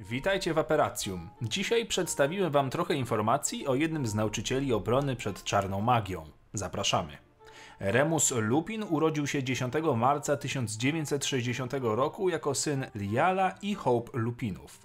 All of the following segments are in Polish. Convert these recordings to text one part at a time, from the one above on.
Witajcie w Aperacjum. Dzisiaj przedstawimy Wam trochę informacji o jednym z nauczycieli obrony przed czarną magią. Zapraszamy. Remus Lupin urodził się 10 marca 1960 roku jako syn Liala i Hope Lupinów.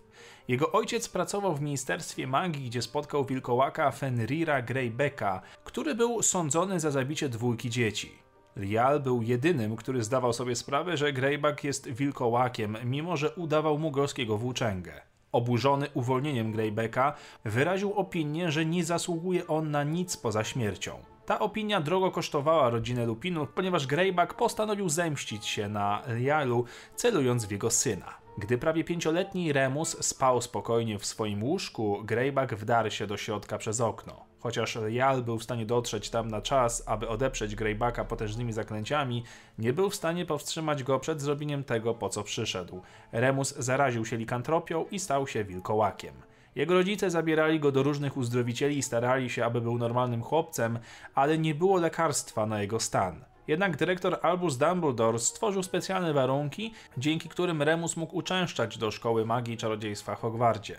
Jego ojciec pracował w Ministerstwie Magii, gdzie spotkał wilkołaka Fenrira Greybecka, który był sądzony za zabicie dwójki dzieci. Lial był jedynym, który zdawał sobie sprawę, że Greyback jest wilkołakiem, mimo że udawał mu gorskiego włóczęgę. Oburzony uwolnieniem Greybacka, wyraził opinię, że nie zasługuje on na nic poza śmiercią. Ta opinia drogo kosztowała rodzinę Lupinów, ponieważ Greyback postanowił zemścić się na Lialu, celując w jego syna. Gdy prawie pięcioletni Remus spał spokojnie w swoim łóżku, Greyback wdarł się do środka przez okno. Chociaż Lial był w stanie dotrzeć tam na czas, aby odeprzeć Greybacka potężnymi zaklęciami, nie był w stanie powstrzymać go przed zrobieniem tego, po co przyszedł. Remus zaraził się likantropią i stał się wilkołakiem. Jego rodzice zabierali go do różnych uzdrowicieli i starali się, aby był normalnym chłopcem, ale nie było lekarstwa na jego stan. Jednak dyrektor Albus Dumbledore stworzył specjalne warunki, dzięki którym Remus mógł uczęszczać do szkoły magii i czarodziejstwa Hogwardzie.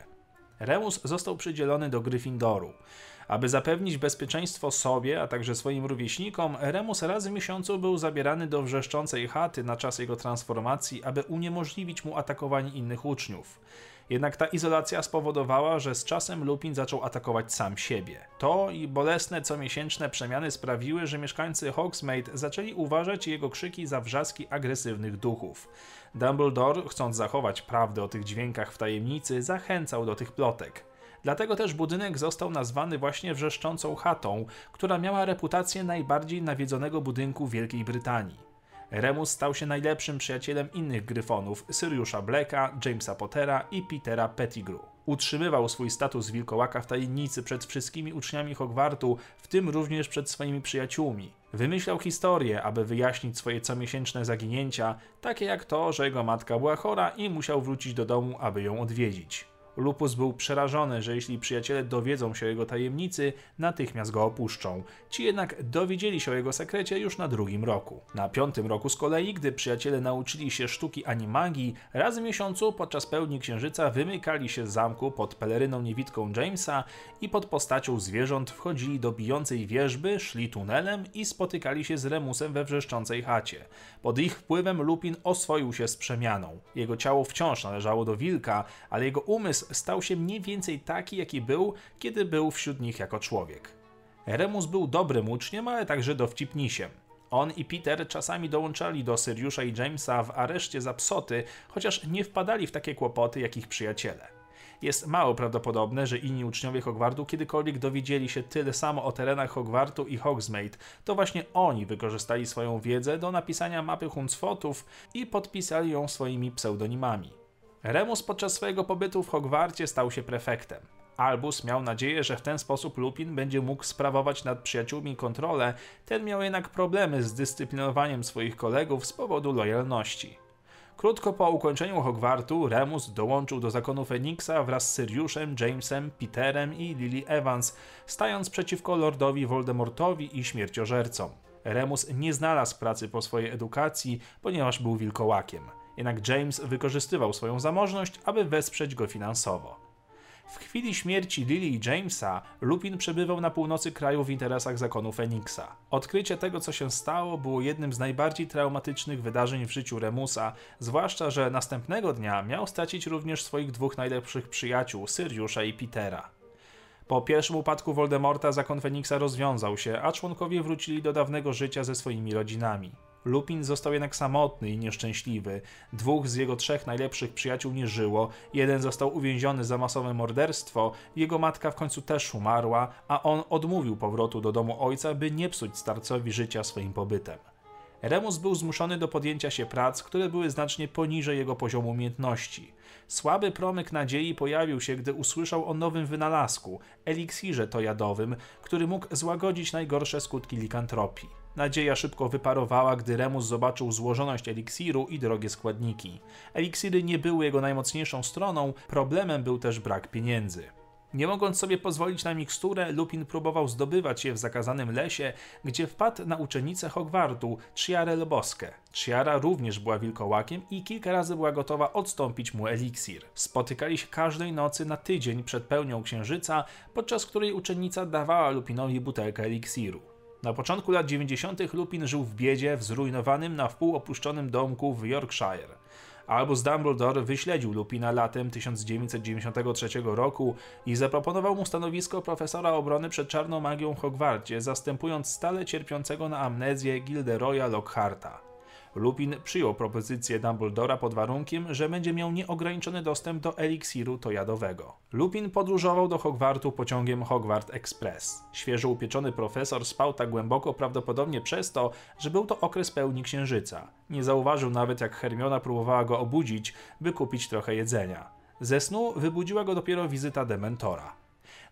Remus został przydzielony do Gryffindoru. Aby zapewnić bezpieczeństwo sobie, a także swoim rówieśnikom, Remus raz w miesiącu był zabierany do wrzeszczącej chaty na czas jego transformacji, aby uniemożliwić mu atakowanie innych uczniów. Jednak ta izolacja spowodowała, że z czasem Lupin zaczął atakować sam siebie. To i bolesne comiesięczne przemiany sprawiły, że mieszkańcy Hogsmeade zaczęli uważać jego krzyki za wrzaski agresywnych duchów. Dumbledore, chcąc zachować prawdę o tych dźwiękach w tajemnicy, zachęcał do tych plotek. Dlatego też budynek został nazwany właśnie wrzeszczącą chatą, która miała reputację najbardziej nawiedzonego budynku Wielkiej Brytanii. Remus stał się najlepszym przyjacielem innych gryfonów Siriusza Blacka, Jamesa Pottera i Petera Pettigrew. Utrzymywał swój status wilkołaka w tajemnicy przed wszystkimi uczniami Hogwartu, w tym również przed swoimi przyjaciółmi. Wymyślał historie, aby wyjaśnić swoje comiesięczne zaginięcia, takie jak to, że jego matka była chora i musiał wrócić do domu, aby ją odwiedzić. Lupus był przerażony, że jeśli przyjaciele dowiedzą się o jego tajemnicy, natychmiast go opuszczą. Ci jednak dowiedzieli się o jego sekrecie już na drugim roku. Na piątym roku z kolei, gdy przyjaciele nauczyli się sztuki animagii, raz w miesiącu podczas pełni księżyca wymykali się z zamku pod peleryną niewidką Jamesa i pod postacią zwierząt wchodzili do bijącej wieżby, szli tunelem i spotykali się z Remusem we wrzeszczącej chacie. Pod ich wpływem Lupin oswoił się z przemianą. Jego ciało wciąż należało do wilka, ale jego umysł stał się mniej więcej taki, jaki był, kiedy był wśród nich jako człowiek. Remus był dobrym uczniem, ale także dowcipnisiem. On i Peter czasami dołączali do Siriusza i Jamesa w areszcie za psoty, chociaż nie wpadali w takie kłopoty jak ich przyjaciele. Jest mało prawdopodobne, że inni uczniowie Hogwartu kiedykolwiek dowiedzieli się tyle samo o terenach Hogwartu i Hogsmeade. To właśnie oni wykorzystali swoją wiedzę do napisania mapy Huncfotów i podpisali ją swoimi pseudonimami. Remus podczas swojego pobytu w Hogwarcie stał się prefektem. Albus miał nadzieję, że w ten sposób Lupin będzie mógł sprawować nad przyjaciółmi kontrolę, ten miał jednak problemy z dyscyplinowaniem swoich kolegów z powodu lojalności. Krótko po ukończeniu Hogwartu Remus dołączył do zakonu Feniksa wraz z Siriuszem, Jamesem, Peterem i Lily Evans, stając przeciwko Lordowi Voldemortowi i śmierciożercom. Remus nie znalazł pracy po swojej edukacji, ponieważ był wilkołakiem. Jednak James wykorzystywał swoją zamożność, aby wesprzeć go finansowo. W chwili śmierci Lily i Jamesa Lupin przebywał na północy kraju w interesach zakonu Feniksa. Odkrycie tego, co się stało, było jednym z najbardziej traumatycznych wydarzeń w życiu Remusa, zwłaszcza, że następnego dnia miał stracić również swoich dwóch najlepszych przyjaciół, Siriusza i Petera. Po pierwszym upadku Voldemorta zakon Feniksa rozwiązał się, a członkowie wrócili do dawnego życia ze swoimi rodzinami. Lupin został jednak samotny i nieszczęśliwy. Dwóch z jego trzech najlepszych przyjaciół nie żyło, jeden został uwięziony za masowe morderstwo, jego matka w końcu też umarła, a on odmówił powrotu do domu ojca, by nie psuć starcowi życia swoim pobytem. Remus był zmuszony do podjęcia się prac, które były znacznie poniżej jego poziomu umiejętności. Słaby promyk nadziei pojawił się, gdy usłyszał o nowym wynalazku, eliksirze tojadowym, który mógł złagodzić najgorsze skutki likantropii. Nadzieja szybko wyparowała, gdy Remus zobaczył złożoność eliksiru i drogie składniki. Eliksiry nie były jego najmocniejszą stroną, problemem był też brak pieniędzy. Nie mogąc sobie pozwolić na miksturę, Lupin próbował zdobywać je w zakazanym lesie, gdzie wpadł na uczennicę Hogwartu, Chiarę Loboskę. Chiara również była wilkołakiem i kilka razy była gotowa odstąpić mu eliksir. Spotykali się każdej nocy na tydzień przed pełnią księżyca, podczas której uczennica dawała Lupinowi butelkę eliksiru. Na początku lat 90. Lupin żył w biedzie w zrujnowanym na wpół opuszczonym domku w Yorkshire. Albus Dumbledore wyśledził Lupina latem 1993 roku i zaproponował mu stanowisko profesora obrony przed czarną magią w Hogwarcie, zastępując stale cierpiącego na amnezję Gilderoya Lockharta. Lupin przyjął propozycję Dumbledora pod warunkiem, że będzie miał nieograniczony dostęp do eliksiru tojadowego. Lupin podróżował do Hogwartu pociągiem Hogwart Express. Świeżo upieczony profesor spał tak głęboko prawdopodobnie przez to, że był to okres pełni księżyca. Nie zauważył nawet jak Hermiona próbowała go obudzić, by kupić trochę jedzenia. Ze snu wybudziła go dopiero wizyta Dementora.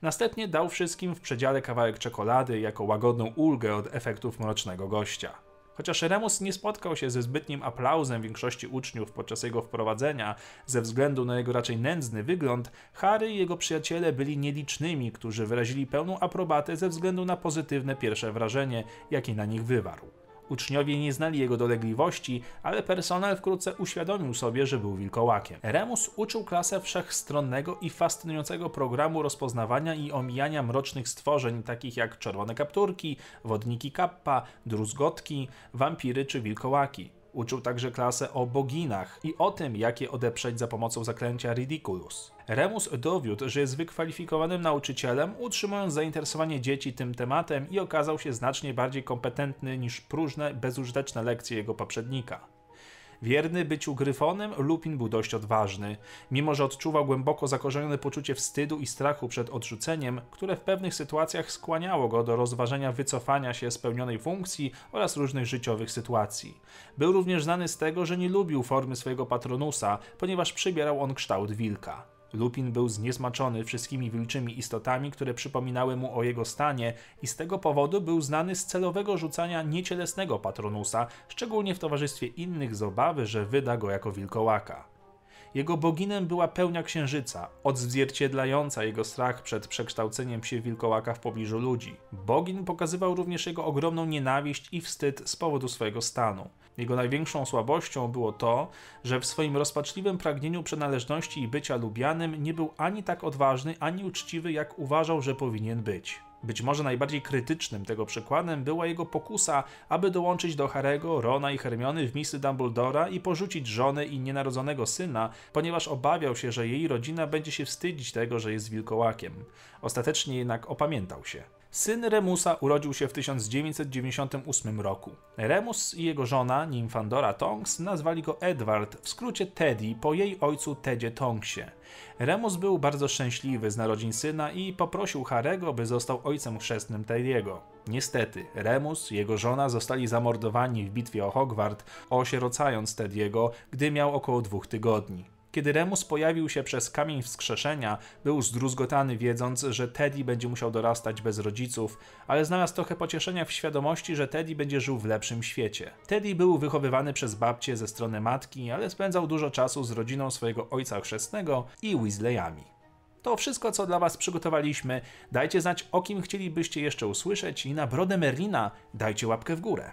Następnie dał wszystkim w przedziale kawałek czekolady jako łagodną ulgę od efektów mrocznego gościa. Chociaż Remus nie spotkał się ze zbytnim aplauzem większości uczniów podczas jego wprowadzenia ze względu na jego raczej nędzny wygląd, Harry i jego przyjaciele byli nielicznymi, którzy wyrazili pełną aprobatę ze względu na pozytywne pierwsze wrażenie, jakie na nich wywarł. Uczniowie nie znali jego dolegliwości, ale personel wkrótce uświadomił sobie, że był wilkołakiem. Remus uczył klasę wszechstronnego i fascynującego programu rozpoznawania i omijania mrocznych stworzeń, takich jak czerwone kapturki, wodniki kappa, druzgotki, wampiry czy wilkołaki. Uczył także klasę o boginach i o tym, jak je odeprzeć za pomocą zaklęcia Ridiculus. Remus dowiódł, że jest wykwalifikowanym nauczycielem, utrzymując zainteresowanie dzieci tym tematem i okazał się znacznie bardziej kompetentny niż próżne, bezużyteczne lekcje jego poprzednika. Wierny byciu gryfonem, Lupin był dość odważny. Mimo, że odczuwał głęboko zakorzenione poczucie wstydu i strachu przed odrzuceniem, które w pewnych sytuacjach skłaniało go do rozważenia wycofania się z pełnionej funkcji oraz różnych życiowych sytuacji. Był również znany z tego, że nie lubił formy swojego patronusa, ponieważ przybierał on kształt wilka. Lupin był zniesmaczony wszystkimi wilczymi istotami, które przypominały mu o jego stanie i z tego powodu był znany z celowego rzucania niecielesnego patronusa, szczególnie w towarzystwie innych z obawy, że wyda go jako wilkołaka. Jego boginem była pełnia księżyca, odzwierciedlająca jego strach przed przekształceniem się wilkołaka w pobliżu ludzi. Bogin pokazywał również jego ogromną nienawiść i wstyd z powodu swojego stanu. Jego największą słabością było to, że w swoim rozpaczliwym pragnieniu przynależności i bycia lubianym nie był ani tak odważny, ani uczciwy, jak uważał, że powinien być. Być może najbardziej krytycznym tego przykładem była jego pokusa, aby dołączyć do Harego, Rona i Hermiony w misy Dumbledora i porzucić żonę i nienarodzonego syna, ponieważ obawiał się, że jej rodzina będzie się wstydzić tego, że jest wilkołakiem. Ostatecznie jednak opamiętał się. Syn Remusa urodził się w 1998 roku. Remus i jego żona, Nymfandora Tonks, nazwali go Edward, w skrócie Teddy, po jej ojcu Tedzie Tonksie. Remus był bardzo szczęśliwy z narodzin syna i poprosił Harego, by został ojcem chrzestnym Teddy'ego. Niestety, Remus i jego żona zostali zamordowani w bitwie o Hogwart, osierocając Teddy'ego, gdy miał około dwóch tygodni. Kiedy Remus pojawił się przez kamień wskrzeszenia, był zdruzgotany wiedząc, że Teddy będzie musiał dorastać bez rodziców, ale znalazł trochę pocieszenia w świadomości, że Teddy będzie żył w lepszym świecie. Teddy był wychowywany przez babcię ze strony matki, ale spędzał dużo czasu z rodziną swojego ojca chrzestnego i Weasleyami. To wszystko, co dla Was przygotowaliśmy. Dajcie znać, o kim chcielibyście jeszcze usłyszeć i na brodę Merlina dajcie łapkę w górę.